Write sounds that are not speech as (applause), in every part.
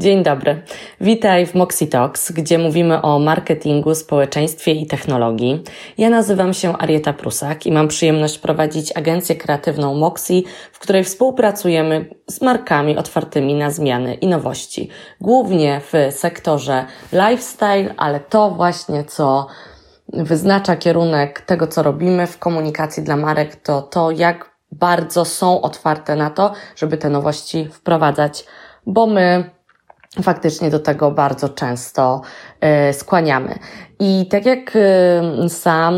Dzień dobry. Witaj w Moxie Talks, gdzie mówimy o marketingu, społeczeństwie i technologii. Ja nazywam się Arieta Prusak i mam przyjemność prowadzić agencję kreatywną Moxie, w której współpracujemy z markami otwartymi na zmiany i nowości. Głównie w sektorze lifestyle, ale to właśnie co wyznacza kierunek tego, co robimy w komunikacji dla marek, to to, jak bardzo są otwarte na to, żeby te nowości wprowadzać, bo my faktycznie do tego bardzo często y, skłaniamy. I tak jak y, sam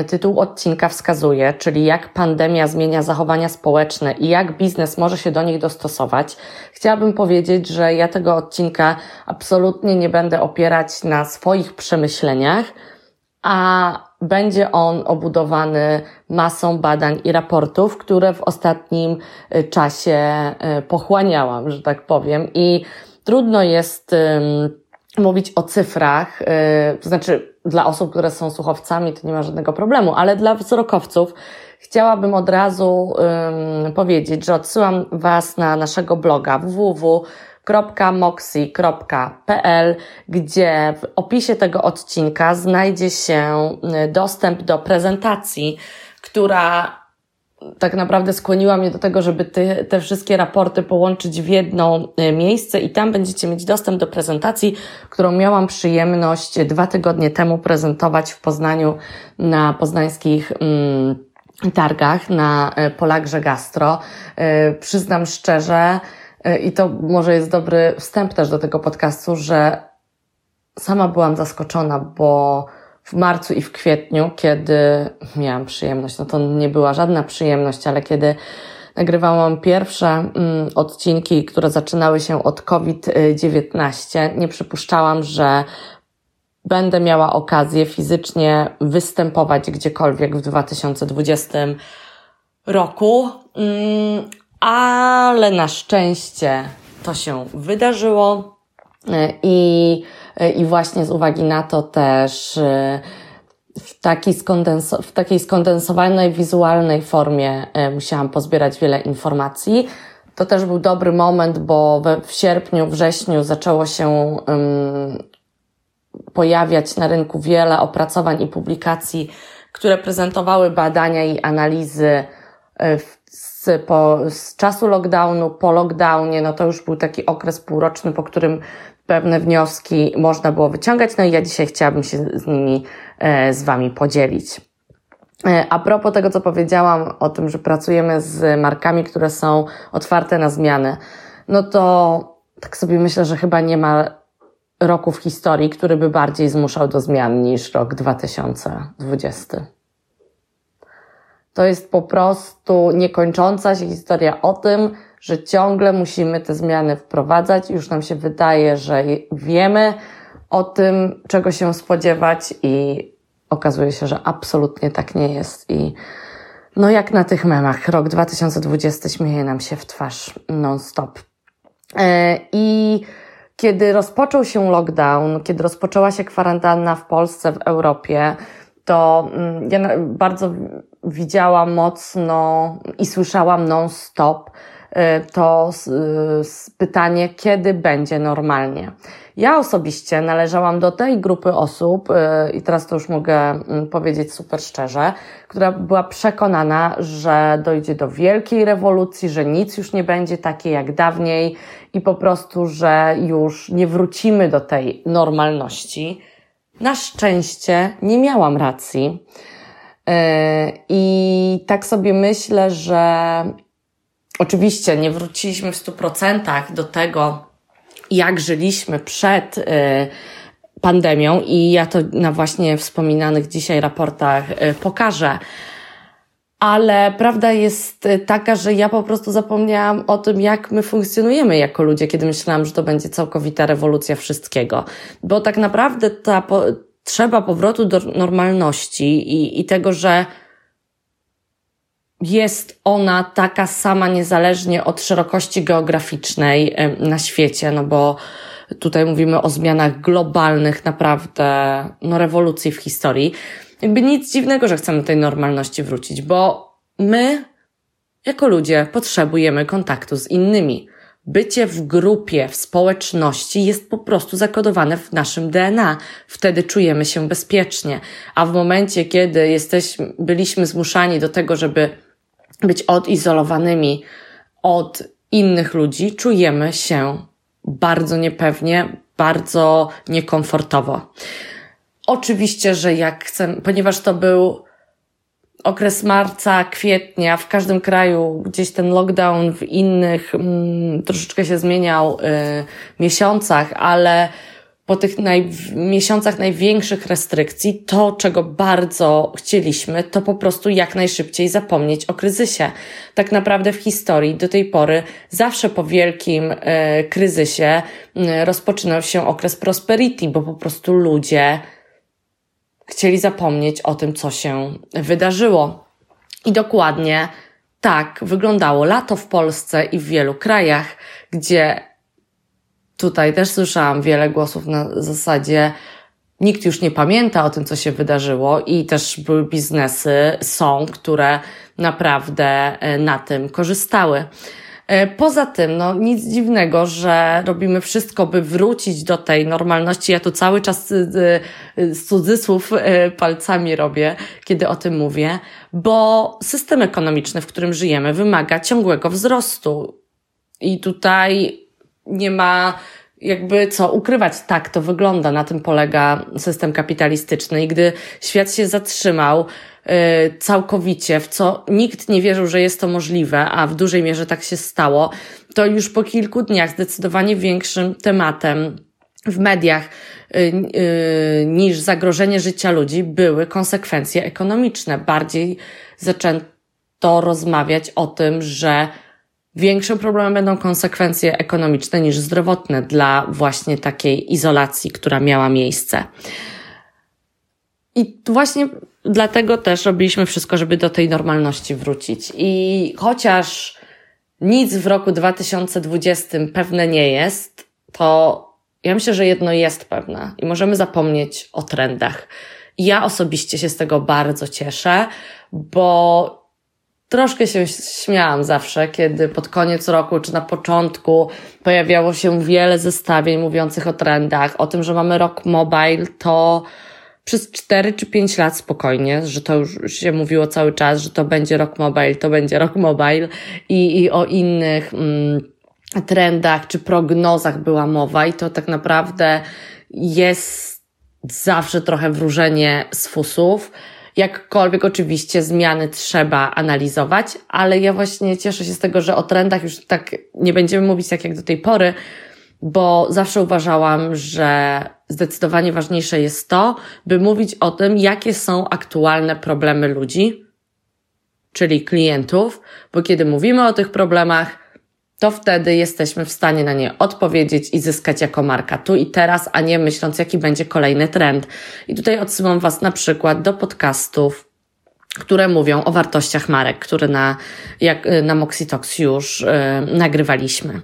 y, tytuł odcinka wskazuje, czyli jak pandemia zmienia zachowania społeczne i jak biznes może się do nich dostosować, chciałabym powiedzieć, że ja tego odcinka absolutnie nie będę opierać na swoich przemyśleniach, a będzie on obudowany masą badań i raportów, które w ostatnim czasie pochłaniałam, że tak powiem. I Trudno jest mówić o cyfrach, y, to znaczy dla osób, które są słuchowcami, to nie ma żadnego problemu, ale dla wzrokowców chciałabym od razu powiedzieć, że odsyłam Was na naszego bloga www.moxi.pl, gdzie w opisie tego odcinka znajdzie się y, dostęp do prezentacji, która tak naprawdę skłoniła mnie do tego, żeby te, te wszystkie raporty połączyć w jedno e, miejsce i tam będziecie mieć dostęp do prezentacji, którą miałam przyjemność dwa tygodnie temu prezentować w Poznaniu na poznańskich mm, targach na e, Polagrze Gastro. E, przyznam szczerze, i to może jest dobry wstęp też do tego podcastu, że sama byłam zaskoczona, bo w marcu i w kwietniu, kiedy miałam przyjemność, no to nie była żadna przyjemność, ale kiedy nagrywałam pierwsze mm, odcinki, które zaczynały się od COVID-19, nie przypuszczałam, że będę miała okazję fizycznie występować gdziekolwiek w 2020 roku, mm, ale na szczęście to się wydarzyło y, i E, i właśnie z uwagi na to też e, w, taki skondens- w takiej skondensowanej, wizualnej formie e, musiałam pozbierać wiele informacji. To też był dobry moment, bo we, w sierpniu, wrześniu zaczęło się um, pojawiać na rynku wiele opracowań i publikacji, które prezentowały badania i analizy z, po, z czasu lockdownu, po lockdownie, no to już był taki okres półroczny, po którym pewne wnioski można było wyciągać, no i ja dzisiaj chciałabym się z nimi e, z Wami podzielić. E, a propos tego, co powiedziałam o tym, że pracujemy z markami, które są otwarte na zmiany, no to tak sobie myślę, że chyba nie ma roku w historii, który by bardziej zmuszał do zmian niż rok 2020. To jest po prostu niekończąca się historia o tym, że ciągle musimy te zmiany wprowadzać. Już nam się wydaje, że wiemy o tym, czego się spodziewać i okazuje się, że absolutnie tak nie jest. I no jak na tych memach, rok 2020 śmieje nam się w twarz non-stop. E, I kiedy rozpoczął się lockdown, kiedy rozpoczęła się kwarantanna w Polsce, w Europie, to mm, ja bardzo widziałam mocno i słyszałam non-stop e, to pytanie, kiedy będzie normalnie. Ja osobiście należałam do tej grupy osób, e, i teraz to już mogę mm, powiedzieć super szczerze, która była przekonana, że dojdzie do wielkiej rewolucji, że nic już nie będzie takie jak dawniej i po prostu, że już nie wrócimy do tej normalności. Na szczęście nie miałam racji. E, I tak sobie myślę, że oczywiście nie wróciliśmy w stu procentach do tego, jak żyliśmy przed e, pandemią i ja to na właśnie wspominanych dzisiaj raportach e, pokażę. Ale prawda jest taka, że ja po prostu zapomniałam o tym, jak my funkcjonujemy jako ludzie, kiedy myślałam, że to będzie całkowita rewolucja wszystkiego. Bo tak naprawdę ta, trzeba powrotu do normalności i, i tego, że jest ona taka sama niezależnie od szerokości geograficznej na świecie, no bo tutaj mówimy o zmianach globalnych, naprawdę, no rewolucji w historii. Jakby nic dziwnego, że chcemy tej normalności wrócić, bo my, jako ludzie, potrzebujemy kontaktu z innymi. Bycie w grupie, w społeczności jest po prostu zakodowane w naszym DNA. Wtedy czujemy się bezpiecznie. A w momencie, kiedy jesteśmy, byliśmy zmuszani do tego, żeby być odizolowanymi od innych ludzi, czujemy się bardzo niepewnie, bardzo niekomfortowo. Oczywiście, że jak chcę, ponieważ to był okres marca, kwietnia, w każdym kraju gdzieś ten lockdown w innych mm, troszeczkę się zmieniał y, miesiącach, ale po tych naj, miesiącach największych restrykcji, to czego bardzo chcieliśmy, to po prostu jak najszybciej zapomnieć o kryzysie. Tak naprawdę w historii do tej pory zawsze po wielkim y, kryzysie y, rozpoczynał się okres prosperity, bo po prostu ludzie chcieli zapomnieć o tym, co się wydarzyło. I dokładnie tak wyglądało lato w Polsce i w wielu krajach, gdzie tutaj też słyszałam wiele głosów na zasadzie, nikt już nie pamięta o tym, co się wydarzyło, i też były biznesy, są, które naprawdę e, na tym korzystały. E, poza tym, no nic dziwnego, że robimy wszystko, by wrócić do tej normalności. Ja tu cały czas z, z cudzysłów e, palcami robię, kiedy o tym mówię, bo system ekonomiczny, w którym żyjemy, wymaga ciągłego wzrostu. I tutaj nie ma jakby co ukrywać, tak to wygląda, na tym polega system kapitalistyczny. I gdy świat się zatrzymał, Y, całkowicie, w co nikt nie wierzył, że jest to możliwe, a w dużej mierze tak się stało, to już po kilku dniach zdecydowanie większym tematem w mediach y, y, niż zagrożenie życia ludzi były konsekwencje ekonomiczne. Bardziej zaczęto rozmawiać o tym, że większym problemem będą konsekwencje ekonomiczne niż zdrowotne dla właśnie takiej izolacji, która miała miejsce. I właśnie dlatego też robiliśmy wszystko, żeby do tej normalności wrócić. I chociaż nic w roku 2020 pewne nie jest, to ja myślę, że jedno jest pewne i możemy zapomnieć o trendach. Ja osobiście się z tego bardzo cieszę, bo troszkę się śmiałam zawsze, kiedy pod koniec roku czy na początku pojawiało się wiele zestawień mówiących o trendach, o tym, że mamy rok mobile, to przez 4 czy 5 lat spokojnie, że to już się mówiło cały czas, że to będzie rok mobile, to będzie rok mobile i, i o innych mm, trendach czy prognozach była mowa i to tak naprawdę jest zawsze trochę wróżenie z fusów. Jakkolwiek oczywiście zmiany trzeba analizować, ale ja właśnie cieszę się z tego, że o trendach już tak nie będziemy mówić tak jak do tej pory, bo zawsze uważałam, że zdecydowanie ważniejsze jest to, by mówić o tym, jakie są aktualne problemy ludzi, czyli klientów, bo kiedy mówimy o tych problemach, to wtedy jesteśmy w stanie na nie odpowiedzieć i zyskać jako marka tu i teraz, a nie myśląc, jaki będzie kolejny trend. I tutaj odsyłam Was na przykład do podcastów, które mówią o wartościach marek, które na, jak, na Moxitox już yy, nagrywaliśmy.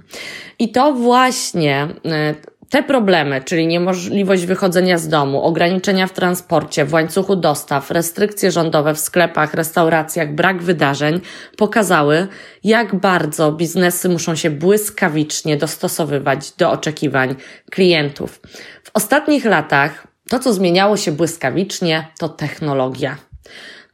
I to właśnie e, te problemy, czyli niemożliwość wychodzenia z domu, ograniczenia w transporcie, w łańcuchu dostaw, restrykcje rządowe w sklepach, restauracjach, brak wydarzeń, pokazały, jak bardzo biznesy muszą się błyskawicznie dostosowywać do oczekiwań klientów. W ostatnich latach to, co zmieniało się błyskawicznie, to technologia.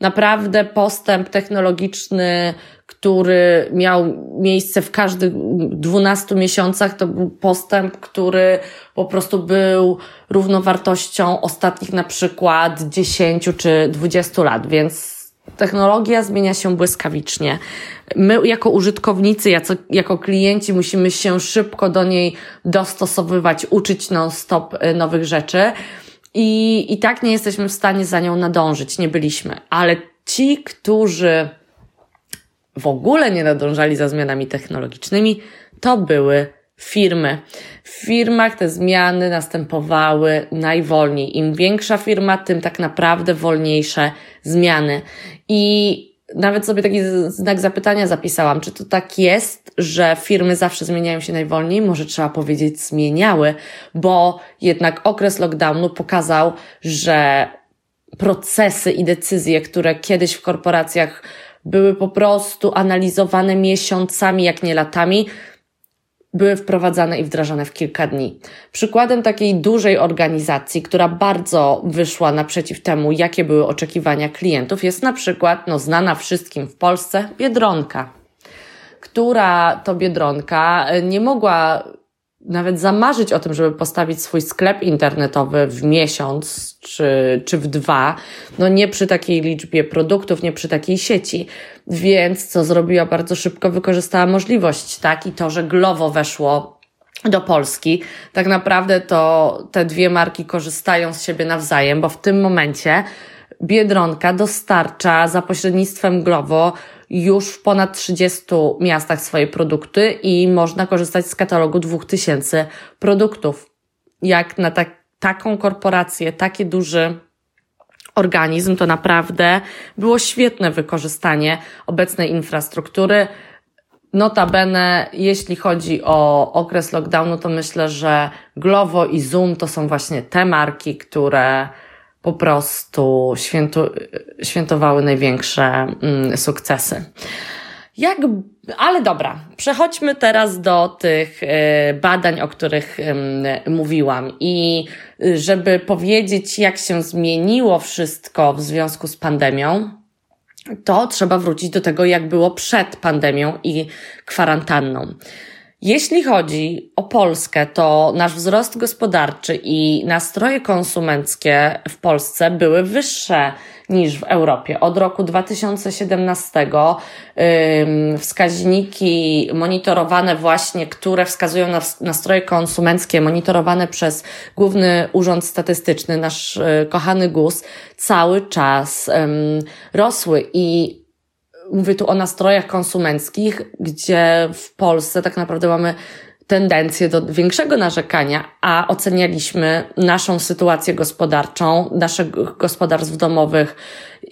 Naprawdę postęp technologiczny który miał miejsce w każdych 12 miesiącach, to był postęp, który po prostu był równowartością ostatnich na przykład 10 czy 20 lat, więc technologia zmienia się błyskawicznie. My, jako użytkownicy, jako, klienci, musimy się szybko do niej dostosowywać, uczyć non-stop y, nowych rzeczy. I, I tak nie jesteśmy w stanie za nią nadążyć, nie byliśmy. Ale ci, którzy w ogóle nie nadążali za zmianami technologicznymi, to były firmy. W firmach te zmiany następowały najwolniej. Im większa firma, tym tak naprawdę wolniejsze zmiany. I nawet sobie taki znak zapytania zapisałam, czy to tak jest, że firmy zawsze zmieniają się najwolniej? Może trzeba powiedzieć zmieniały, bo jednak okres lockdownu pokazał, że procesy i decyzje, które kiedyś w korporacjach były po prostu analizowane miesiącami, jak nie latami, były wprowadzane i wdrażane w kilka dni. Przykładem takiej dużej organizacji, która bardzo wyszła naprzeciw temu, jakie były oczekiwania klientów, jest na przykład no, znana wszystkim w Polsce Biedronka, która to Biedronka e, nie mogła nawet zamarzyć o tym, żeby postawić swój sklep internetowy w miesiąc czy, czy w dwa, no nie przy takiej liczbie produktów, nie przy takiej sieci. Więc co zrobiła bardzo szybko, wykorzystała możliwość, tak? I to, że Glovo weszło do Polski. Tak naprawdę to te dwie marki korzystają z siebie nawzajem, bo w tym momencie Biedronka dostarcza za pośrednictwem Glovo już w ponad 30 miastach swoje produkty i można korzystać z katalogu 2000 produktów. Jak na tak, taką korporację, taki duży organizm, to naprawdę było świetne wykorzystanie obecnej infrastruktury. Notabene, jeśli chodzi o okres lockdownu, to myślę, że Glovo i Zoom to są właśnie te marki, które po prostu świętu, świętowały największe mm, sukcesy. Jak, ale dobra, przechodźmy teraz do tych y, badań, o których mówiłam. I y, żeby powiedzieć, jak się zmieniło wszystko w związku z pandemią, to trzeba wrócić do tego, jak było przed pandemią i kwarantanną. Jeśli chodzi o Polskę, to nasz wzrost gospodarczy i nastroje konsumenckie w Polsce były wyższe niż w Europie. Od roku 2017 wskaźniki monitorowane właśnie, które wskazują na nastroje konsumenckie, monitorowane przez Główny Urząd Statystyczny, nasz y, kochany GUS, cały czas rosły i mówię tu o nastrojach konsumenckich, gdzie w Polsce tak naprawdę mamy tendencję do większego narzekania, a ocenialiśmy naszą sytuację gospodarczą, naszych gospodarstw domowych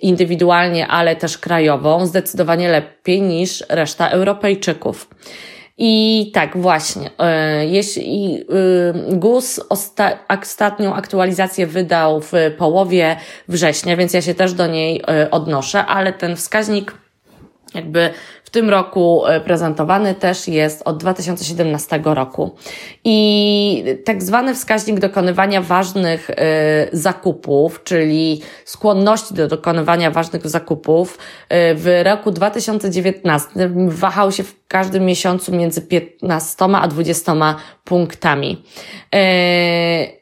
indywidualnie, ale też krajową zdecydowanie lepiej niż reszta Europejczyków. I tak właśnie, e, jeśli e, GUS ostatnią aktualizację wydał w połowie września, więc ja się też do niej e, odnoszę, ale ten wskaźnik jakby w tym roku e, prezentowany też jest od 2017 roku. I tak zwany wskaźnik dokonywania ważnych y, zakupów, czyli skłonności do dokonywania ważnych zakupów, y, w roku 2019 wahał się w każdym miesiącu między 15 a 20 punktami.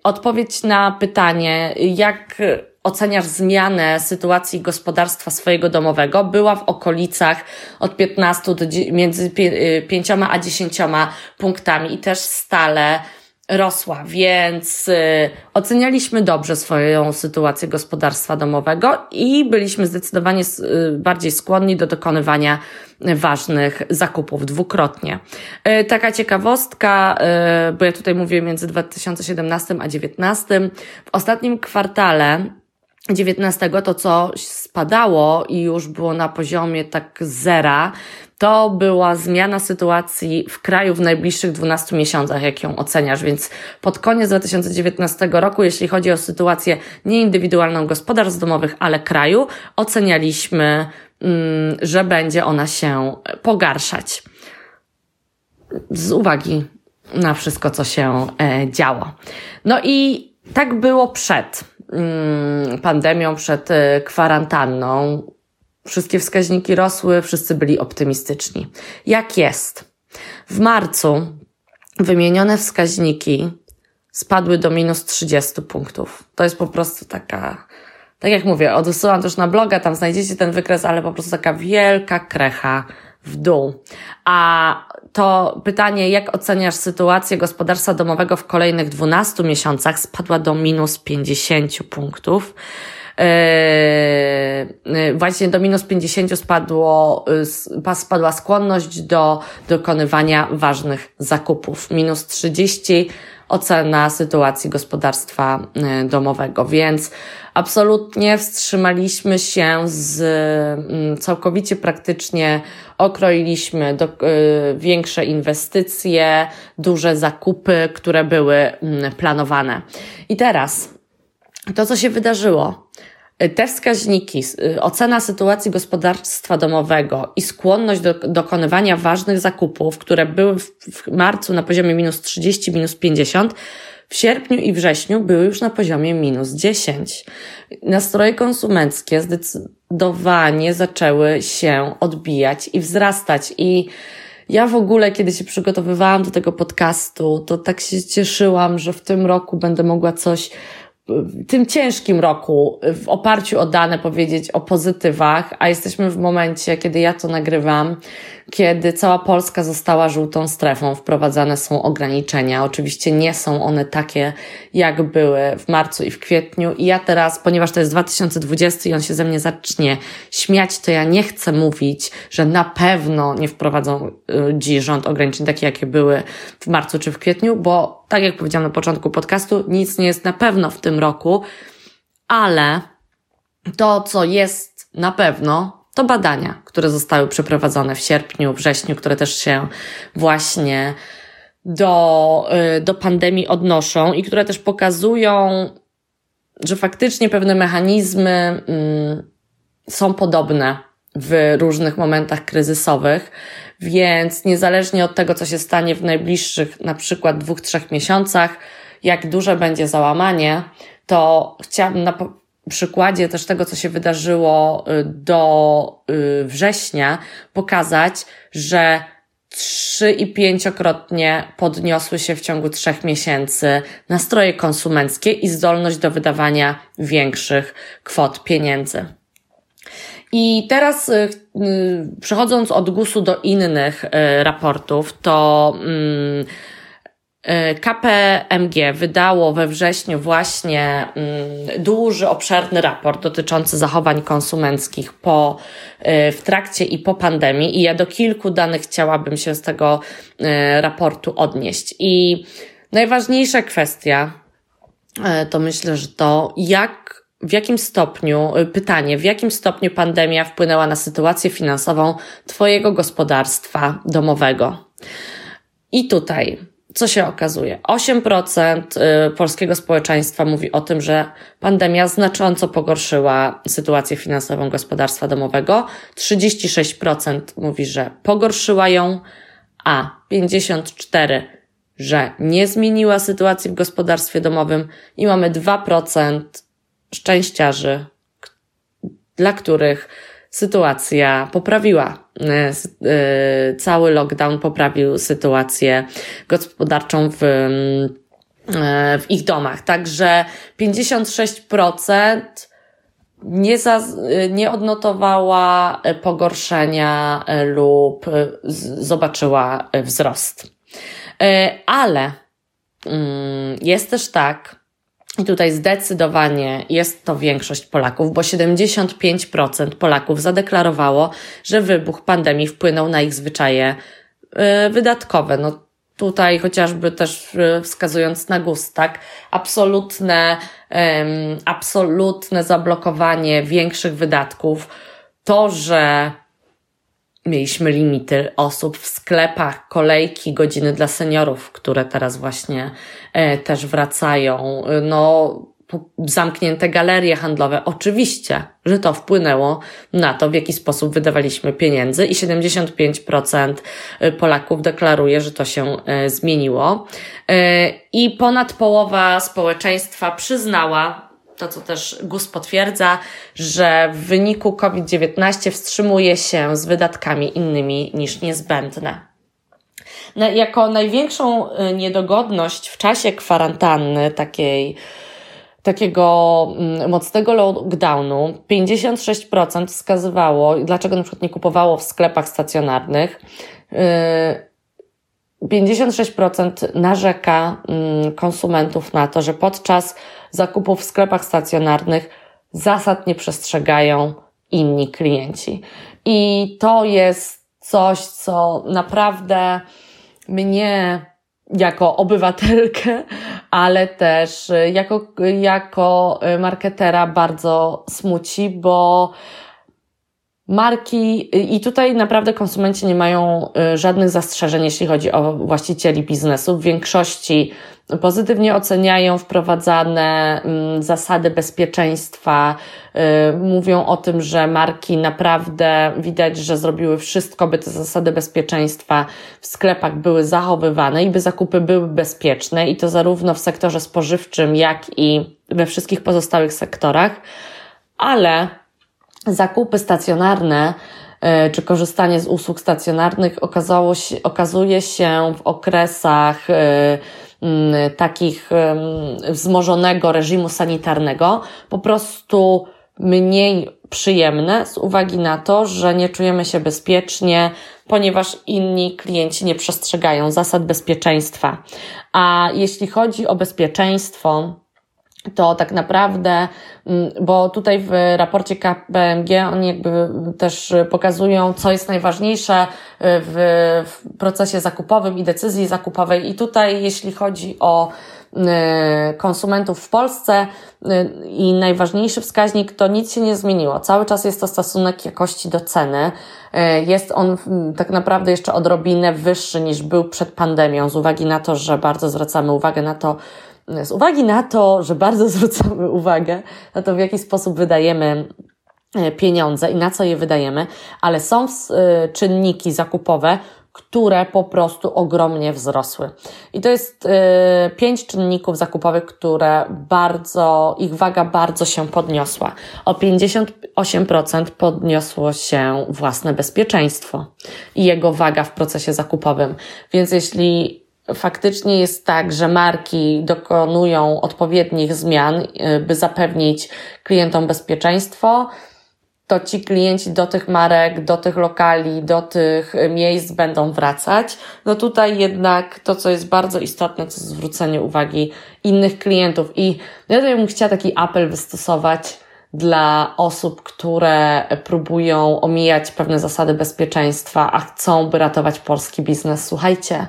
Odpowiedź na pytanie, jak oceniasz zmianę sytuacji gospodarstwa swojego domowego, była w okolicach od 15 do między 5 y, a 10 punktami i też stale rosła, więc y, ocenialiśmy dobrze swoją sytuację gospodarstwa domowego i byliśmy zdecydowanie y, bardziej skłonni do dokonywania ważnych zakupów dwukrotnie. Taka ciekawostka, bo ja tutaj mówię między 2017 a 2019, w ostatnim kwartale 19 to, co spadało i już było na poziomie tak zera, to była zmiana sytuacji w kraju w najbliższych 12 miesiącach, jak ją oceniasz. Więc pod koniec 2019 roku, jeśli chodzi o sytuację nieindywidualną gospodarstw domowych, ale kraju, ocenialiśmy, mm, że będzie ona się pogarszać. Z uwagi na wszystko, co się e, działo. No i tak było przed pandemią, przed e, kwarantanną. Wszystkie wskaźniki rosły, wszyscy byli optymistyczni. Jak jest? W marcu wymienione wskaźniki spadły do minus 30 punktów. To jest po prostu taka, tak jak mówię, odsyłam też na bloga, tam znajdziecie ten wykres, ale po prostu taka wielka krecha w dół. A to pytanie, jak oceniasz sytuację gospodarstwa domowego w kolejnych 12 miesiącach, spadła do minus 50 punktów. Yy, właśnie do minus 50 spadło, yy, spadła skłonność do dokonywania ważnych zakupów. Minus 30 ocena sytuacji gospodarstwa yy, domowego, więc absolutnie wstrzymaliśmy się z mm, całkowicie praktycznie okroiliśmy do, y, większe inwestycje, duże zakupy, które były mm, planowane. I teraz to, co się wydarzyło. Te wskaźniki, y, ocena sytuacji gospodarstwa domowego i skłonność do dokonywania ważnych zakupów, które były w, marcu na poziomie minus 30, minus 50, w sierpniu i wrześniu były już na poziomie minus 10. Nastroje konsumenckie zdecydowanie zaczęły się odbijać i wzrastać i ja w ogóle, kiedy się przygotowywałam do tego podcastu, to tak się cieszyłam, że w tym roku będę mogła coś tym ciężkim roku w oparciu o dane powiedzieć o pozytywach, a jesteśmy w momencie, kiedy ja to nagrywam, kiedy cała Polska została żółtą strefą, wprowadzane są ograniczenia. Oczywiście nie są one takie, jak były w marcu i w kwietniu. I ja teraz, ponieważ to jest 2020 i on się ze mnie zacznie śmiać, to ja nie chcę mówić, że na pewno nie wprowadzą y, dziś rząd ograniczeń takie, jakie były w marcu czy w kwietniu, bo tak jak powiedziałam na początku podcastu, nic nie jest na pewno w tym roku, ale to, co jest na pewno, to badania, które zostały przeprowadzone w sierpniu, wrześniu, które też się właśnie do, y, do pandemii odnoszą i które też pokazują, że faktycznie pewne mechanizmy mm, są podobne w różnych momentach kryzysowych, więc niezależnie od tego, co się stanie w najbliższych na przykład dwóch, trzech miesiącach, jak duże będzie załamanie, to chciałabym przykładzie też tego, co się wydarzyło y, do y, września, pokazać, że trzy i pięciokrotnie podniosły się w ciągu trzech miesięcy nastroje konsumenckie i zdolność do wydawania większych kwot pieniędzy. I teraz y, przechodząc od GUS-u do innych raportów, to mm, KPMG wydało we wrześniu właśnie mm, duży, obszerny raport dotyczący zachowań konsumenckich po, e, w trakcie i po pandemii i ja do kilku danych chciałabym się z tego e, raportu odnieść. I najważniejsza kwestia to myślę, że to jak w jakim stopniu, pytanie, w jakim stopniu pandemia wpłynęła na sytuację finansową Twojego gospodarstwa domowego? I tutaj co się okazuje? 8% y, polskiego społeczeństwa mówi o tym, że pandemia znacząco pogorszyła sytuację finansową gospodarstwa domowego. 36% mówi, że pogorszyła ją, a 54% że nie zmieniła sytuacji w gospodarstwie domowym i mamy 2% szczęściarzy, dla których sytuacja poprawiła. E, e, cały lockdown poprawił sytuację gospodarczą w, e, w ich domach. Także 56% nie, za, nie odnotowała pogorszenia lub zobaczyła wzrost. Ale mm, jest też tak, i tutaj zdecydowanie jest to większość Polaków, bo 75% Polaków zadeklarowało, że wybuch pandemii wpłynął na ich zwyczaje y, wydatkowe. No tutaj chociażby też y, wskazując na gust, tak? Absolutne, absolutne zablokowanie większych wydatków. To, że Mieliśmy limity osób w sklepach, kolejki, godziny dla seniorów, które teraz właśnie e, też wracają. No, zamknięte galerie handlowe. Oczywiście, że to wpłynęło na to, w jaki sposób wydawaliśmy pieniędzy i 75% Polaków deklaruje, że to się e, zmieniło. E, I ponad połowa społeczeństwa przyznała, to co też GUS potwierdza, że w wyniku COVID-19 wstrzymuje się z wydatkami innymi niż niezbędne. Jako największą y, niedogodność w czasie kwarantanny takiej, takiego mm, mocnego lockdownu 56% wskazywało, dlaczego na przykład nie kupowało w sklepach stacjonarnych. 56% y, narzeka mm, konsumentów na to, że podczas zakupów w sklepach stacjonarnych zasad nie przestrzegają inni klienci. I to jest coś, co naprawdę mnie jako obywatelkę, ale też jako, jako marketera bardzo smuci, bo marki i tutaj naprawdę konsumenci nie mają y, żadnych zastrzeżeń, jeśli chodzi o właścicieli biznesu. W większości pozytywnie oceniają wprowadzane mm, zasady bezpieczeństwa, y, mówią o tym, że marki naprawdę widać, że zrobiły wszystko, by te zasady bezpieczeństwa w sklepach były zachowywane i by zakupy były bezpieczne i to zarówno w sektorze spożywczym, jak i we wszystkich pozostałych sektorach, ale zakupy stacjonarne e, czy korzystanie z usług stacjonarnych okazało się, okazuje się w okresach e, takich wzmożonego reżimu sanitarnego po prostu mniej przyjemne z uwagi na to, że nie czujemy się bezpiecznie, ponieważ inni klienci nie przestrzegają zasad bezpieczeństwa. A jeśli chodzi o bezpieczeństwo, to tak naprawdę, mm, bo tutaj w raporcie KPMG oni jakby też pokazują, co jest najważniejsze y, w, w procesie zakupowym i decyzji zakupowej. I tutaj, jeśli chodzi o y, konsumentów w Polsce y, i najważniejszy wskaźnik, to nic się nie zmieniło. Cały czas jest to stosunek jakości do ceny. Jest on tak naprawdę jeszcze odrobinę wyższy niż był przed pandemią, z uwagi na to, że bardzo zwracamy uwagę na to, z uwagi na to, że bardzo (laughs) zwracamy uwagę na to, w jaki sposób wydajemy e, pieniądze i na co je wydajemy, ale są e, czynniki zakupowe, które po prostu ogromnie wzrosły. I to jest e, pięć czynników zakupowych, które bardzo, ich waga bardzo się podniosła. O 58% podniosło się własne bezpieczeństwo i jego waga w procesie zakupowym. Więc jeśli faktycznie jest tak, że marki dokonują odpowiednich zmian, y, by zapewnić klientom bezpieczeństwo, to ci klienci do tych marek, do tych lokali, do tych miejsc będą wracać. No tutaj jednak to, co jest bardzo istotne, to zwrócenie uwagi innych klientów. I ja tutaj bym chciała taki apel wystosować dla osób, które próbują omijać pewne zasady bezpieczeństwa, a chcą, by ratować polski biznes. Słuchajcie,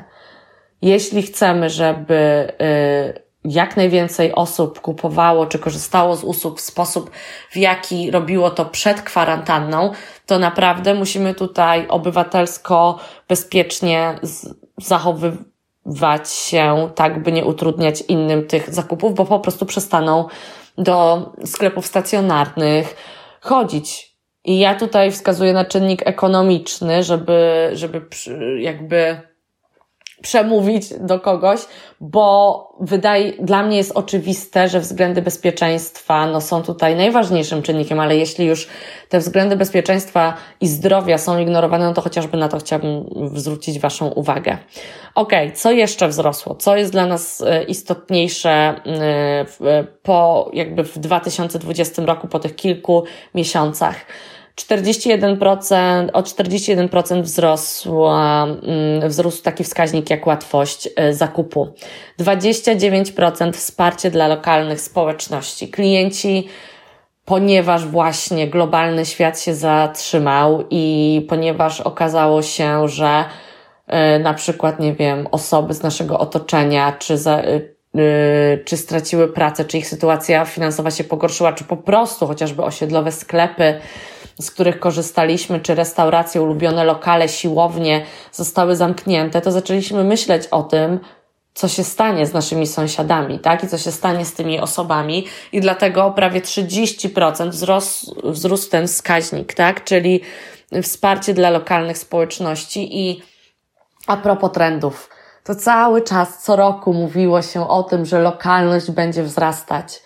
jeśli chcemy, żeby y, jak najwięcej osób kupowało czy korzystało z usług w sposób, w jaki robiło to przed kwarantanną, to naprawdę musimy tutaj obywatelsko, bezpiecznie zachowywać się, tak by nie utrudniać innym tych zakupów, bo po prostu przestaną do sklepów stacjonarnych chodzić. I ja tutaj wskazuję na czynnik ekonomiczny, żeby, żeby jakby przemówić do kogoś, bo wydaje, dla mnie jest oczywiste, że względy bezpieczeństwa no, są tutaj najważniejszym czynnikiem, ale jeśli już te względy bezpieczeństwa i zdrowia są ignorowane, no to chociażby na to chciałabym zwrócić Waszą uwagę. Ok, co jeszcze wzrosło? Co jest dla nas e, istotniejsze e, po jakby w 2020 roku, po tych kilku miesiącach? 41%, o 41% wzrosła, mm, wzrósł taki wskaźnik jak łatwość e, zakupu. 29% wsparcie dla lokalnych społeczności. Klienci, ponieważ właśnie globalny świat się zatrzymał i ponieważ okazało się, że e, na przykład, nie wiem, osoby z naszego otoczenia, czy za, e, czy straciły pracę, czy ich sytuacja finansowa się pogorszyła, czy po prostu chociażby osiedlowe sklepy z których korzystaliśmy, czy restauracje, ulubione lokale, siłownie zostały zamknięte, to zaczęliśmy myśleć o tym, co się stanie z naszymi sąsiadami, tak? I co się stanie z tymi osobami. I dlatego prawie 30% wzrost, wzrósł ten wskaźnik, tak? Czyli wsparcie dla lokalnych społeczności. I a propos trendów, to cały czas, co roku mówiło się o tym, że lokalność będzie wzrastać.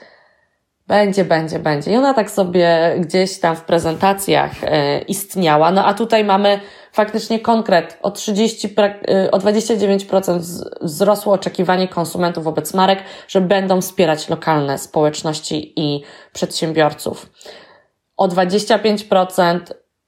Będzie, będzie, będzie. I ona tak sobie gdzieś tam w prezentacjach e, istniała. No a tutaj mamy faktycznie konkret. O 30, e, o 29% wzrosło oczekiwanie konsumentów wobec marek, że będą wspierać lokalne społeczności i przedsiębiorców. O 25%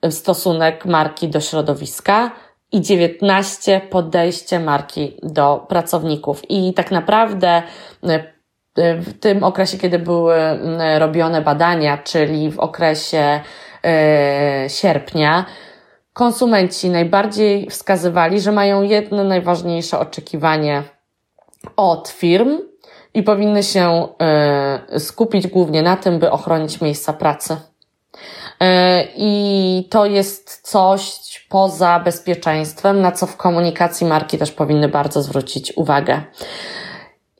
stosunek marki do środowiska i 19 podejście marki do pracowników. I tak naprawdę e, w tym okresie, kiedy były mm, robione badania, czyli w okresie e, sierpnia, konsumenci najbardziej wskazywali, że mają jedno najważniejsze oczekiwanie od firm i powinny się e, skupić głównie na tym, by ochronić miejsca pracy. I to jest coś poza bezpieczeństwem, na co w komunikacji marki też powinny bardzo zwrócić uwagę.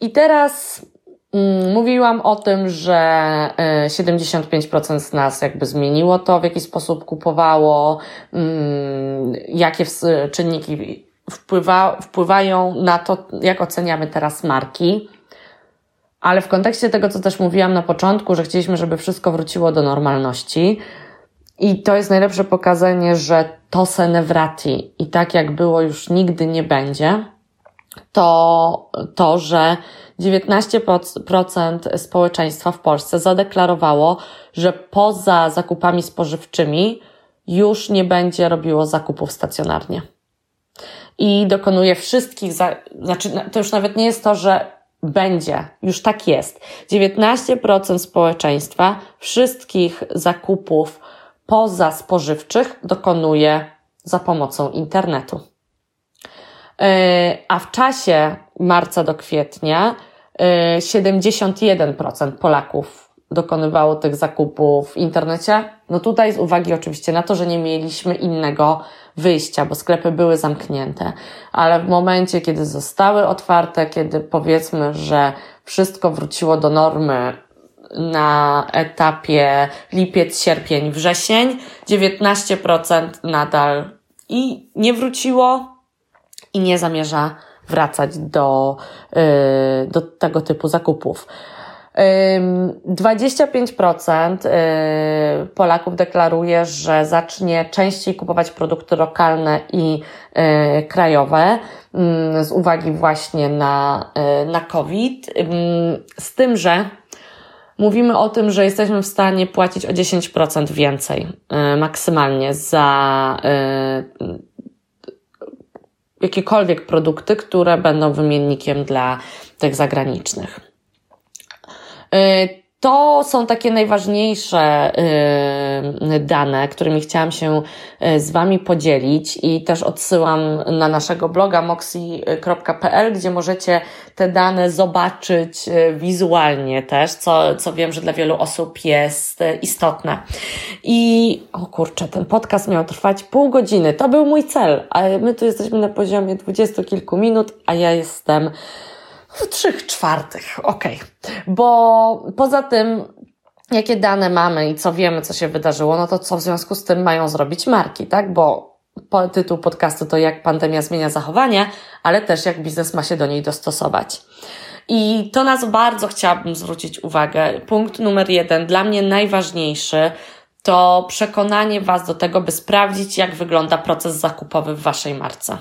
I teraz mówiłam o tym, że 75% e, z nas jakby zmieniło to, w jaki sposób kupowało, mm, jakie czynniki wpływa, wpływają na to, jak oceniamy teraz marki. Ale w kontekście tego, co też mówiłam na początku, że chcieliśmy, żeby wszystko wróciło do normalności, i to jest najlepsze pokazanie, że to se ne wrati i tak jak było już nigdy nie będzie, to to, że 19% społeczeństwa w Polsce zadeklarowało, że poza zakupami spożywczymi już nie będzie robiło zakupów stacjonarnie. I dokonuje wszystkich, za, znaczy to już nawet nie jest to, że będzie, już tak jest. 19% społeczeństwa wszystkich zakupów poza spożywczych dokonuje za pomocą internetu. E, a w czasie marca do kwietnia 71% e, Polaków dokonywało tych zakupów w internecie. No tutaj z uwagi oczywiście na to, że nie mieliśmy innego wyjścia, bo sklepy były zamknięte. Ale w momencie, kiedy zostały otwarte, kiedy powiedzmy, że wszystko wróciło do normy na etapie lipiec, sierpień, wrzesień, 19% nadal i nie wróciło i nie zamierza wracać do, yy, do tego typu zakupów. 25% yy, Polaków deklaruje, że zacznie częściej kupować produkty lokalne i yy, krajowe z uwagi właśnie na, na COVID. Z tym, że mówimy o tym, że jesteśmy w stanie płacić o 10% więcej y, maksymalnie za y, jakiekolwiek produkty, które będą wymiennikiem dla tych zagranicznych. To są takie najważniejsze y, dane, którymi chciałam się y, z Wami podzielić i też odsyłam na naszego bloga moxi.pl, gdzie możecie te dane zobaczyć y, wizualnie też, co, co wiem, że dla wielu osób jest istotne. I o kurczę, ten podcast miał trwać pół godziny. To był mój cel, ale my tu jesteśmy na poziomie dwudziestu kilku minut, a ja jestem w trzech czwartych, okej. Okay. Bo poza tym, jakie dane mamy i co wiemy, co się wydarzyło, no to co w związku z tym mają zrobić marki, tak? Bo tytuł podcastu to jak pandemia zmienia zachowanie, ale też jak biznes ma się do niej dostosować. I to nas bardzo chciałabym zwrócić uwagę. Punkt numer jeden, dla mnie najważniejszy, to przekonanie Was do tego, by sprawdzić, jak wygląda proces zakupowy w Waszej marce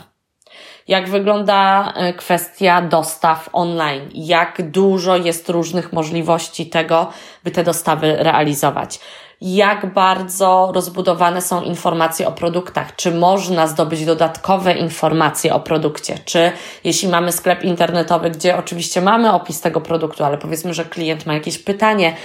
jak wygląda e, kwestia dostaw online, jak dużo jest różnych możliwości tego, by te dostawy realizować. Jak bardzo rozbudowane są informacje o produktach? Czy można zdobyć dodatkowe informacje o produkcie? Czy jeśli mamy sklep internetowy, gdzie oczywiście mamy opis tego produktu, ale powiedzmy, że klient ma jakieś pytanie,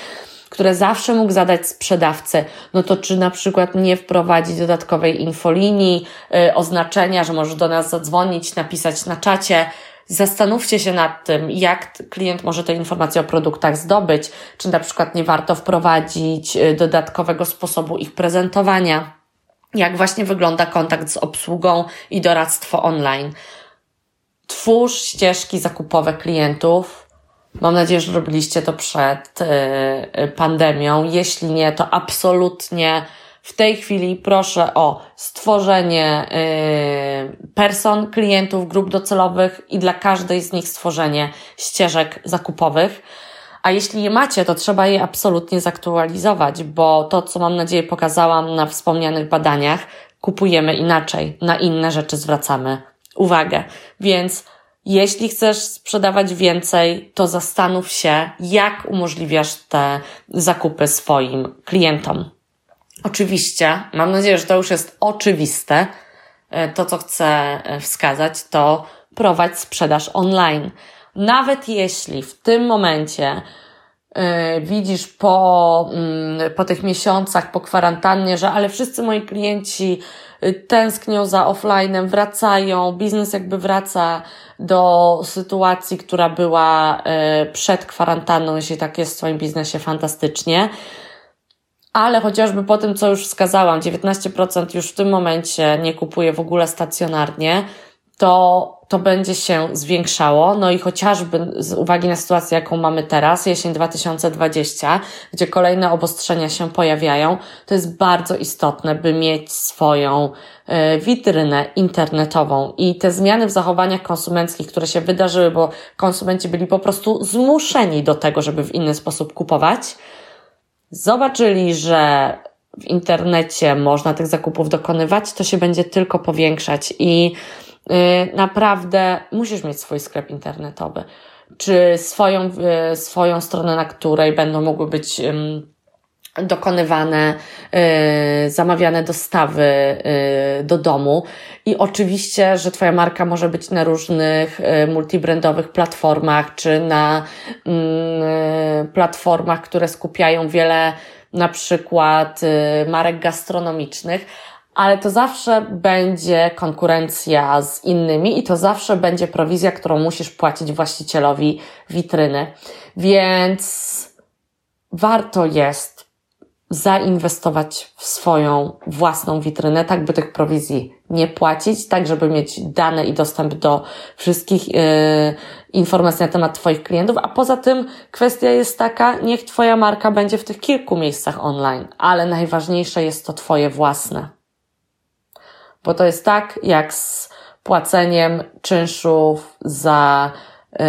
które zawsze mógł zadać sprzedawcy, no to czy na przykład nie wprowadzić dodatkowej infolinii, yy, oznaczenia, że może do nas zadzwonić, napisać na czacie, Zastanówcie się nad tym, jak klient może te informacje o produktach zdobyć, czy na przykład nie warto wprowadzić y, dodatkowego sposobu ich prezentowania, jak właśnie wygląda kontakt z obsługą i doradztwo online. Twórz ścieżki zakupowe klientów, Mam nadzieję, że robiliście to przed y, pandemią. Jeśli nie, to absolutnie w tej chwili proszę o stworzenie y, person, klientów, grup docelowych i dla każdej z nich stworzenie ścieżek zakupowych. A jeśli je macie, to trzeba je absolutnie zaktualizować, bo to, co mam nadzieję pokazałam na wspomnianych badaniach, kupujemy inaczej, na inne rzeczy zwracamy uwagę. Więc jeśli chcesz sprzedawać więcej, to zastanów się, jak umożliwiasz te zakupy swoim klientom. Oczywiście, mam nadzieję, że to już jest oczywiste. E, to, co chcę e, wskazać, to prowadź sprzedaż online. Nawet jeśli w tym momencie yy, widzisz po, yy, po tych miesiącach, po kwarantannie, że ale wszyscy moi klienci tęsknią za offline'em, wracają, biznes jakby wraca do sytuacji, która była e, przed kwarantanną, jeśli tak jest w swoim biznesie, fantastycznie. ale chociażby po tym, co już wskazałam, 19% już w tym momencie nie kupuje w ogóle stacjonarnie, to, to będzie się zwiększało. No i chociażby z uwagi na sytuację, jaką mamy teraz, jesień 2020, gdzie kolejne obostrzenia się pojawiają, to jest bardzo istotne, by mieć swoją e, witrynę internetową i te zmiany w zachowaniach konsumenckich, które się wydarzyły, bo konsumenci byli po prostu zmuszeni do tego, żeby w inny sposób kupować, zobaczyli, że w internecie można tych zakupów dokonywać, to się będzie tylko powiększać i naprawdę musisz mieć swój sklep internetowy, czy swoją, y, swoją stronę, na której będą mogły być dokonywane, y, zamawiane dostawy do domu. I oczywiście, że Twoja marka może być na różnych multibrandowych platformach, czy na platformach, które skupiają wiele na przykład marek gastronomicznych, ale to zawsze będzie konkurencja z innymi i to zawsze będzie prowizja, którą musisz płacić właścicielowi witryny. Więc warto jest zainwestować w swoją własną witrynę, tak by tych prowizji nie płacić, tak żeby mieć dane i dostęp do wszystkich yy, informacji na temat Twoich klientów, a poza tym kwestia jest taka, niech Twoja marka będzie w tych kilku miejscach online, ale najważniejsze jest to Twoje własne. Bo to jest tak, jak z płaceniem czynszów za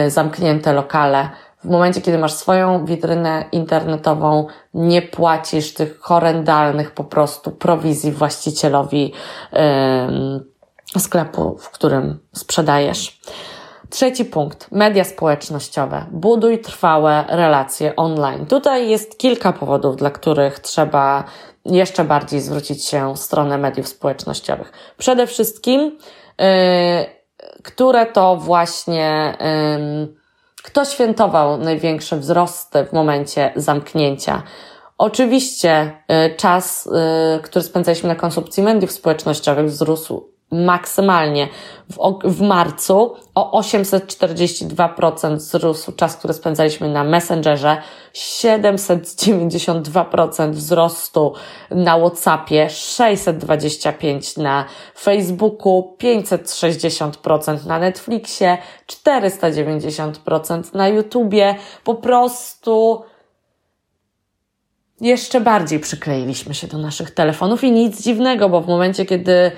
y, zamknięte lokale. W momencie, kiedy masz swoją witrynę internetową, nie płacisz tych horrendalnych po prostu prowizji właścicielowi yy, sklepu, w którym sprzedajesz. Trzeci punkt. Media społecznościowe. Buduj trwałe relacje online. Tutaj jest kilka powodów, dla których trzeba jeszcze bardziej zwrócić się w stronę mediów społecznościowych. Przede wszystkim, yy, które to właśnie, kto świętował największe wzrosty w momencie zamknięcia. Oczywiście yy, czas, yy, który spędzaliśmy na konsumpcji mediów społecznościowych wzrósł maksymalnie. W, w marcu o 842% wzrósł czas, który spędzaliśmy na Messengerze, 792% wzrostu na WhatsAppie, 625 na Facebooku, 560% na Netflixie, 490% na YouTubie. Po prostu jeszcze bardziej przykleiliśmy się do naszych telefonów i nic dziwnego, bo w momencie, kiedy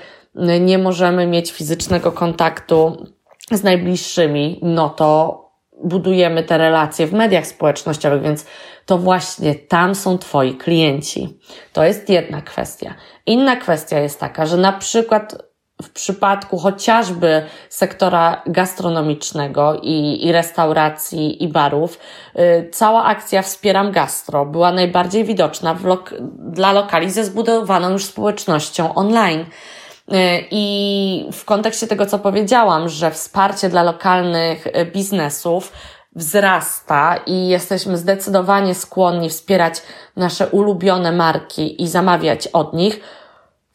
nie możemy mieć fizycznego kontaktu z najbliższymi, no to budujemy te relacje w mediach społecznościowych, więc to właśnie tam są Twoi klienci. To jest jedna kwestia. Inna kwestia jest taka, że na przykład w przypadku chociażby sektora gastronomicznego i, i restauracji i barów, yy, cała akcja Wspieram Gastro była najbardziej widoczna lok dla lokali ze zbudowaną już społecznością online. E, I w kontekście tego, co powiedziałam, że wsparcie dla lokalnych e, biznesów wzrasta i jesteśmy zdecydowanie skłonni wspierać nasze ulubione marki i zamawiać od nich,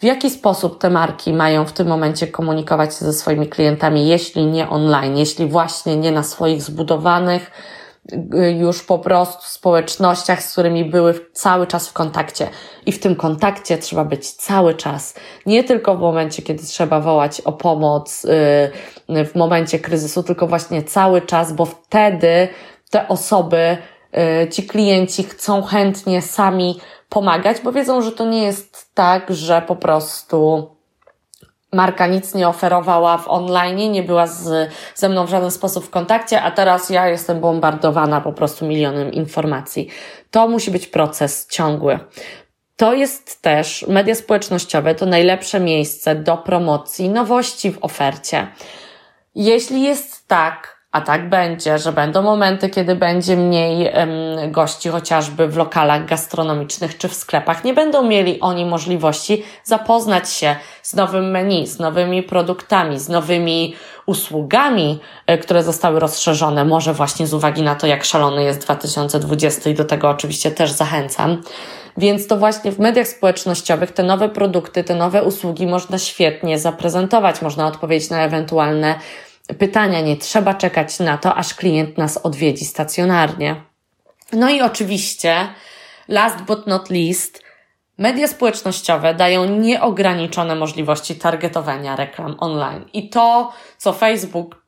w jaki sposób te marki mają w tym momencie komunikować się ze swoimi klientami, jeśli nie online, jeśli właśnie nie na swoich zbudowanych, już po prostu w społecznościach, z którymi były cały czas w kontakcie. I w tym kontakcie trzeba być cały czas. Nie tylko w momencie, kiedy trzeba wołać o pomoc, y, w momencie kryzysu, tylko właśnie cały czas, bo wtedy te osoby, y, ci klienci chcą chętnie sami pomagać, bo wiedzą, że to nie jest tak, że po prostu marka nic nie oferowała w online, nie była z, ze mną w żaden sposób w kontakcie, a teraz ja jestem bombardowana po prostu milionem informacji. To musi być proces ciągły. To jest też media społecznościowe, to najlepsze miejsce do promocji nowości w ofercie. Jeśli jest tak, a tak będzie, że będą momenty, kiedy będzie mniej gości, chociażby w lokalach gastronomicznych czy w sklepach. Nie będą mieli oni możliwości zapoznać się z nowym menu, z nowymi produktami, z nowymi usługami, e, które zostały rozszerzone. Może właśnie z uwagi na to, jak szalony jest 2020 i do tego oczywiście też zachęcam. Więc to właśnie w mediach społecznościowych te nowe produkty, te nowe usługi można świetnie zaprezentować, można odpowiedzieć na ewentualne pytania. Nie trzeba czekać na to, aż klient nas odwiedzi stacjonarnie. No i oczywiście, last but not least, Media społecznościowe dają nieograniczone możliwości targetowania reklam online. I to, co Facebook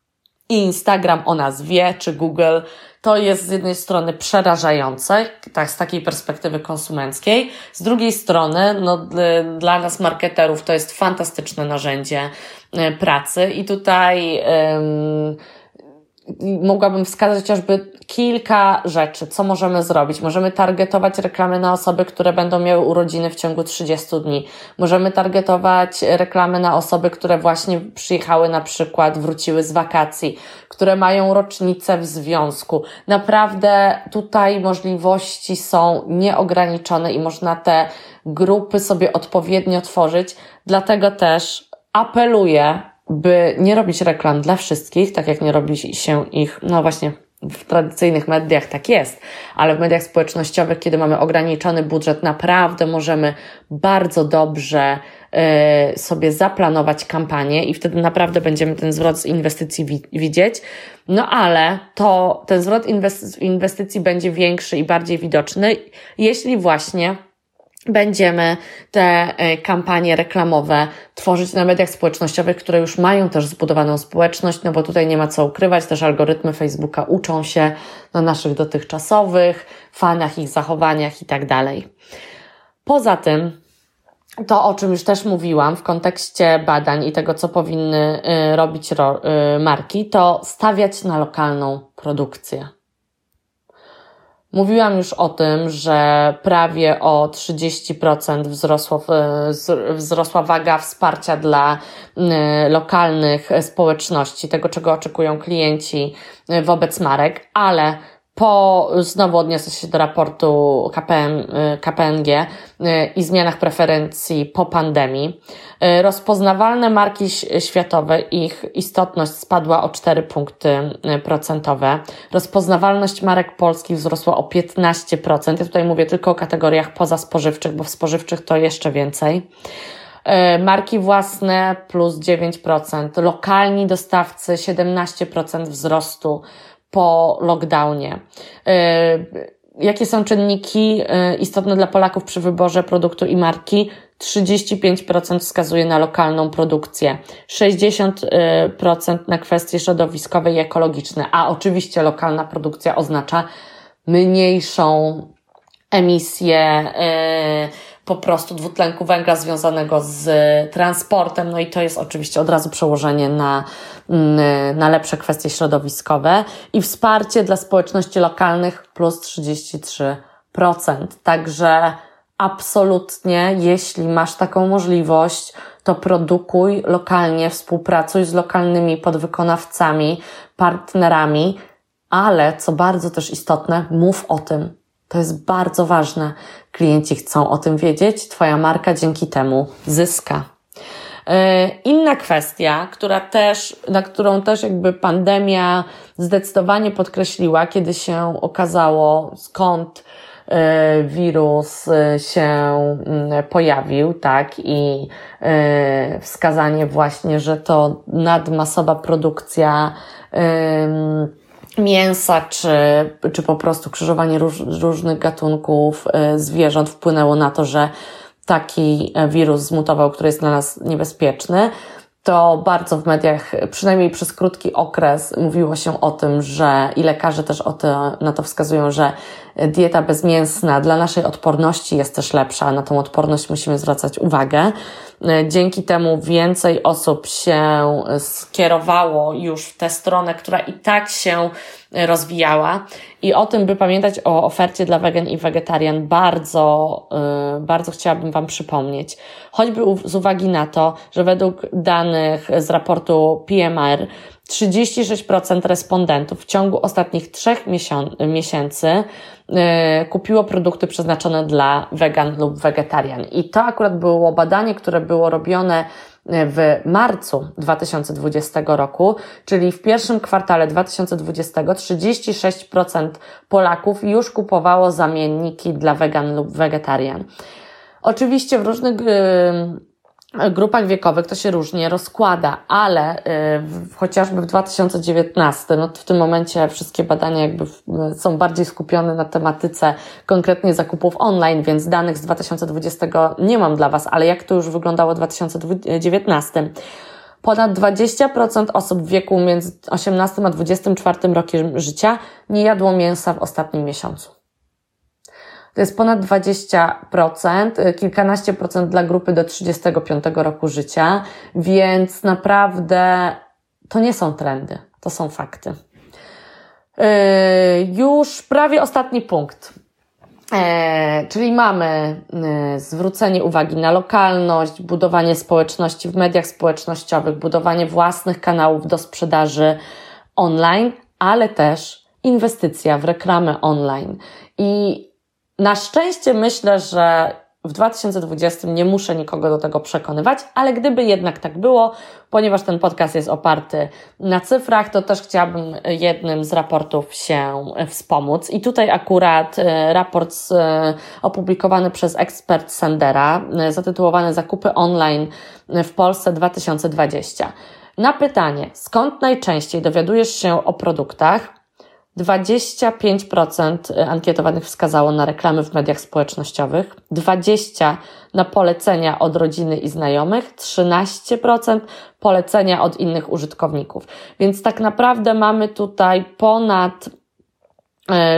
Instagram o nas wie, czy Google, to jest z jednej strony przerażające, tak z takiej perspektywy konsumenckiej, z drugiej strony, no, dla nas marketerów to jest fantastyczne narzędzie e, pracy. I tutaj um, mogłabym wskazać chociażby kilka rzeczy, co możemy zrobić. Możemy targetować reklamy na osoby, które będą miały urodziny w ciągu 30 dni. Możemy targetować reklamy na osoby, które właśnie przyjechały na przykład, wróciły z wakacji, które mają rocznicę w związku. Naprawdę tutaj możliwości są nieograniczone i można te grupy sobie odpowiednio tworzyć. Dlatego też apeluję by nie robić reklam dla wszystkich, tak jak nie robi się ich, no właśnie, w tradycyjnych mediach tak jest, ale w mediach społecznościowych, kiedy mamy ograniczony budżet, naprawdę możemy bardzo dobrze y, sobie zaplanować kampanię i wtedy naprawdę będziemy ten zwrot z inwestycji wi widzieć. No ale to ten zwrot inwestycji będzie większy i bardziej widoczny, jeśli właśnie będziemy te e, kampanie reklamowe tworzyć na mediach społecznościowych, które już mają też zbudowaną społeczność, no bo tutaj nie ma co ukrywać, też algorytmy Facebooka uczą się na naszych dotychczasowych fanach, ich zachowaniach i tak dalej. Poza tym, to, o czym już też mówiłam w kontekście badań i tego, co powinny y, robić y, marki, to stawiać na lokalną produkcję. Mówiłam już o tym, że prawie o 30% wzrosło, wzrosła waga wsparcia dla lokalnych społeczności, tego czego oczekują klienci wobec marek, ale po, znowu odniosę się do raportu KPM, KPNG y, i zmianach preferencji po pandemii. Y, rozpoznawalne marki światowe, ich istotność spadła o 4 punkty y, procentowe. Rozpoznawalność marek polskich wzrosła o 15%. Ja tutaj mówię tylko o kategoriach pozaspożywczych, bo w spożywczych to jeszcze więcej. Marki własne plus 9%, lokalni dostawcy 17% wzrostu po lockdownie. Y, jakie są czynniki y, istotne dla Polaków przy wyborze produktu i marki? 35% wskazuje na lokalną produkcję, 60% na kwestie środowiskowe i ekologiczne, a oczywiście lokalna produkcja oznacza mniejszą emisję yy, po prostu dwutlenku węgla związanego z transportem, no i to jest oczywiście od razu przełożenie na, mm, na lepsze kwestie środowiskowe. I wsparcie dla społeczności lokalnych plus 33%. Także absolutnie, jeśli masz taką możliwość, to produkuj lokalnie, współpracuj z lokalnymi podwykonawcami, partnerami, ale co bardzo też istotne, mów o tym, to jest bardzo ważne. Klienci chcą o tym wiedzieć, Twoja marka dzięki temu zyska. E, inna kwestia, która też, na którą też jakby pandemia zdecydowanie podkreśliła, kiedy się okazało, skąd e, wirus e, się mm, pojawił, tak, i wskazanie właśnie, że to nadmasowa produkcja mięsa, czy, czy po prostu krzyżowanie róż, różnych gatunków e, zwierząt wpłynęło na to, że taki e, wirus zmutował, który jest dla nas niebezpieczny, to bardzo w mediach, przynajmniej przez krótki okres, mówiło się o tym, że i lekarze też o to, na to wskazują, że dieta bezmięsna dla naszej odporności jest też lepsza. Na tą odporność musimy zwracać uwagę. Dzięki temu więcej osób się skierowało już w tę stronę, która i tak się rozwijała. I o tym, by pamiętać o ofercie dla wegan i wegetarian, bardzo, bardzo chciałabym Wam przypomnieć. Choćby z uwagi na to, że według danych z raportu PMR 36% respondentów w ciągu ostatnich trzech miesięcy yy, kupiło produkty przeznaczone dla wegan lub wegetarian. I to akurat było badanie, które było robione yy, w marcu 2020 roku, czyli w pierwszym kwartale 2020 36% Polaków już kupowało zamienniki dla wegan lub wegetarian. Oczywiście w różnych yy, grupach wiekowych to się różnie rozkłada, ale y, chociażby w 2019, no w tym momencie wszystkie badania jakby są bardziej skupione na tematyce konkretnie zakupów online, więc danych z 2020 nie mam dla Was, ale jak to już wyglądało w 2019? Ponad 20% osób w wieku między 18 a 24 rokiem życia nie jadło mięsa w ostatnim miesiącu. To jest ponad 20%, y, kilkanaście procent dla grupy do 35 roku życia, więc naprawdę to nie są trendy, to są fakty. Yy, już prawie ostatni punkt. E, czyli mamy y, zwrócenie uwagi na lokalność, budowanie społeczności w mediach społecznościowych, budowanie własnych kanałów do sprzedaży online, ale też inwestycja w reklamę online. I na szczęście myślę, że w 2020 nie muszę nikogo do tego przekonywać, ale gdyby jednak tak było, ponieważ ten podcast jest oparty na cyfrach, to też chciałabym jednym z raportów się wspomóc. I tutaj akurat e, raport e, opublikowany przez ekspert Sandera, e, zatytułowany Zakupy online w Polsce 2020. Na pytanie, skąd najczęściej dowiadujesz się o produktach, 25% ankietowanych wskazało na reklamy w mediach społecznościowych, 20% na polecenia od rodziny i znajomych, 13% polecenia od innych użytkowników. Więc tak naprawdę mamy tutaj ponad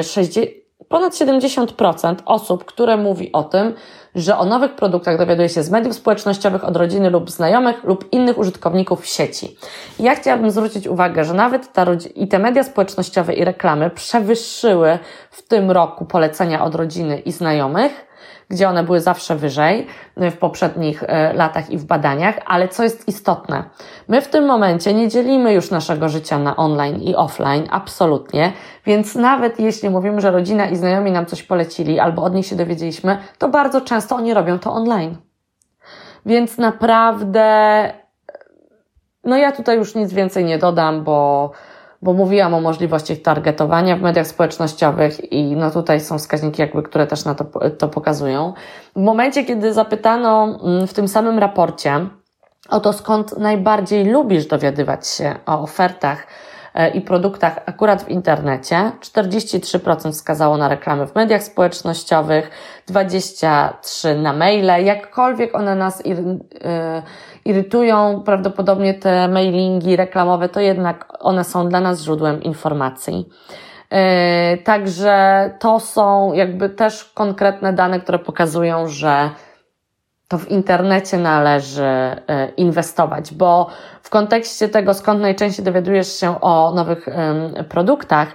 60, e, ponad 70% osób, które mówi o tym, że o nowych produktach dowiaduje się z mediów społecznościowych, od rodziny lub znajomych lub innych użytkowników sieci. I ja chciałabym zwrócić uwagę, że nawet ta i te media społecznościowe i reklamy przewyższyły w tym roku polecenia od rodziny i znajomych, gdzie one były zawsze wyżej w poprzednich e, latach i w badaniach, ale co jest istotne, my w tym momencie nie dzielimy już naszego życia na online i offline, absolutnie, więc nawet jeśli mówimy, że rodzina i znajomi nam coś polecili albo od nich się dowiedzieliśmy, to bardzo często oni robią to online. Więc naprawdę, no ja tutaj już nic więcej nie dodam, bo bo mówiłam o możliwości targetowania w mediach społecznościowych i no tutaj są wskaźniki jakby, które też na to, to pokazują. W momencie, kiedy zapytano mm, w tym samym raporcie o to, skąd najbardziej lubisz dowiadywać się o ofertach i produktach akurat w internecie, 43% wskazało na reklamy w mediach społecznościowych, 23% na maile, jakkolwiek one nas e, irytują prawdopodobnie te mailingi reklamowe, to jednak one są dla nas źródłem informacji. E, także to są jakby też konkretne dane, które pokazują, że to w internecie należy e, inwestować, bo w kontekście tego, skąd najczęściej dowiadujesz się o nowych produktach,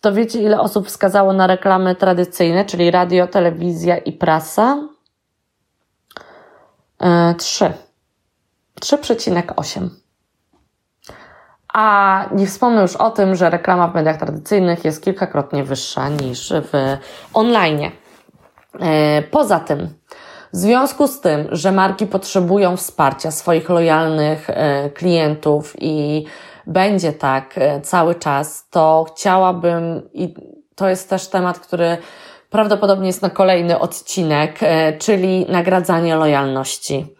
to wiecie, ile osób wskazało na reklamy tradycyjne, czyli radio, telewizja i prasa? E, trzy. 3,8. A nie wspomnę już o tym, że reklama w mediach tradycyjnych jest kilkakrotnie wyższa niż w online. E, poza tym, w związku z tym, że marki potrzebują wsparcia swoich lojalnych e, klientów i będzie tak e, cały czas, to chciałabym, i to jest też temat, który prawdopodobnie jest na kolejny odcinek, czyli nagradzanie lojalności.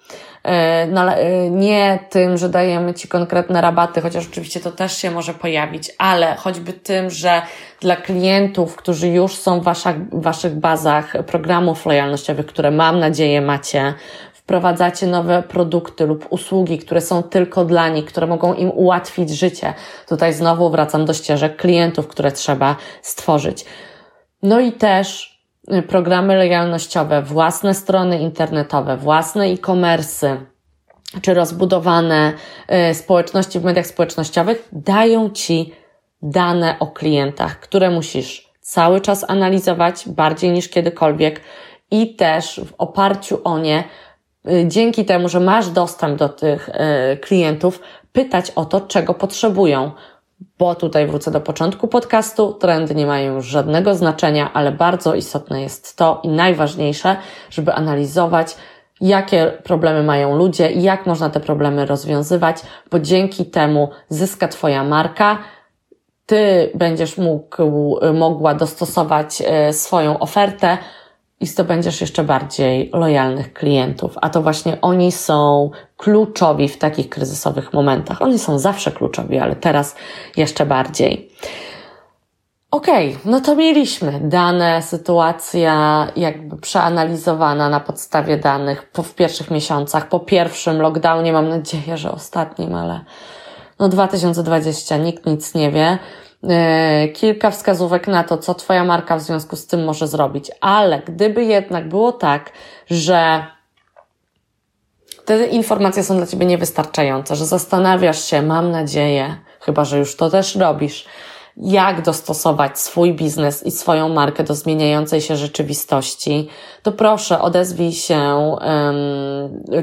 E, e, nie tym, że dajemy Ci konkretne rabaty, chociaż oczywiście to też się może pojawić, ale choćby tym, że dla klientów, którzy już są w waszych, waszych bazach programów lojalnościowych, które mam nadzieję macie, wprowadzacie nowe produkty lub usługi, które są tylko dla nich, które mogą im ułatwić życie. Tutaj znowu wracam do ścieżek klientów, które trzeba stworzyć. No i też programy lojalnościowe, własne strony internetowe, własne e-commerce, czy rozbudowane y, społeczności w mediach społecznościowych dają Ci dane o klientach, które musisz cały czas analizować bardziej niż kiedykolwiek i też w oparciu o nie, y, dzięki temu, że masz dostęp do tych klientów, pytać o to, czego potrzebują bo tutaj wrócę do początku podcastu. Trendy nie mają już żadnego znaczenia, ale bardzo istotne jest to i najważniejsze, żeby analizować, jakie problemy mają ludzie i jak można te problemy rozwiązywać, bo dzięki temu zyska Twoja marka, Ty będziesz mógł, mogła dostosować e, swoją ofertę i zdobędziesz jeszcze bardziej lojalnych klientów. A to właśnie oni są kluczowi w takich kryzysowych momentach. Oni są zawsze kluczowi, ale teraz jeszcze bardziej. Okej, okay, no to mieliśmy dane, sytuacja jakby przeanalizowana na podstawie danych po, w pierwszych miesiącach, po pierwszym lockdownie, mam nadzieję, że ostatnim, ale no 2020, nikt nic nie wie. Yy, kilka wskazówek na to, co Twoja marka w związku z tym może zrobić. Ale gdyby jednak było tak, że te informacje są dla Ciebie niewystarczające, że zastanawiasz się, mam nadzieję, chyba że już to też robisz, jak dostosować swój biznes i swoją markę do zmieniającej się rzeczywistości, to proszę odezwij się um,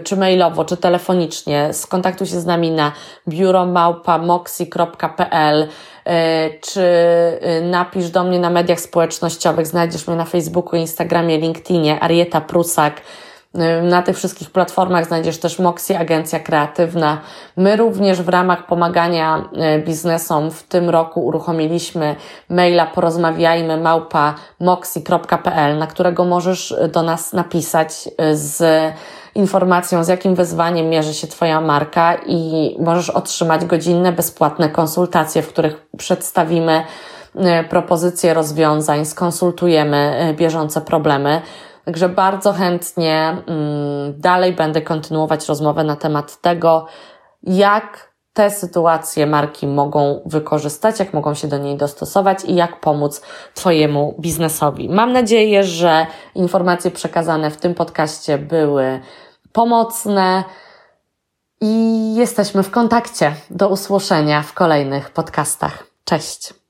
czy mailowo, czy telefonicznie, skontaktuj się z nami na biuromałpa.moxi.pl e, czy e, napisz do mnie na mediach społecznościowych, znajdziesz mnie na Facebooku, Instagramie, LinkedInie, Arieta Prusak, na tych wszystkich platformach znajdziesz też Moxie, agencja kreatywna. My również w ramach pomagania y, biznesom w tym roku uruchomiliśmy maila porozmawiajmy małpa moxie.pl, na którego możesz do nas napisać y, z informacją, z jakim wyzwaniem mierzy się Twoja marka i możesz otrzymać godzinne, bezpłatne konsultacje, w których przedstawimy propozycje rozwiązań, skonsultujemy bieżące problemy. Także bardzo chętnie mm, dalej będę kontynuować rozmowę na temat tego, jak te sytuacje marki mogą wykorzystać, jak mogą się do niej dostosować i jak pomóc Twojemu biznesowi. Mam nadzieję, że informacje przekazane w tym podcaście były pomocne i jesteśmy w kontakcie. Do usłyszenia w kolejnych podcastach. Cześć.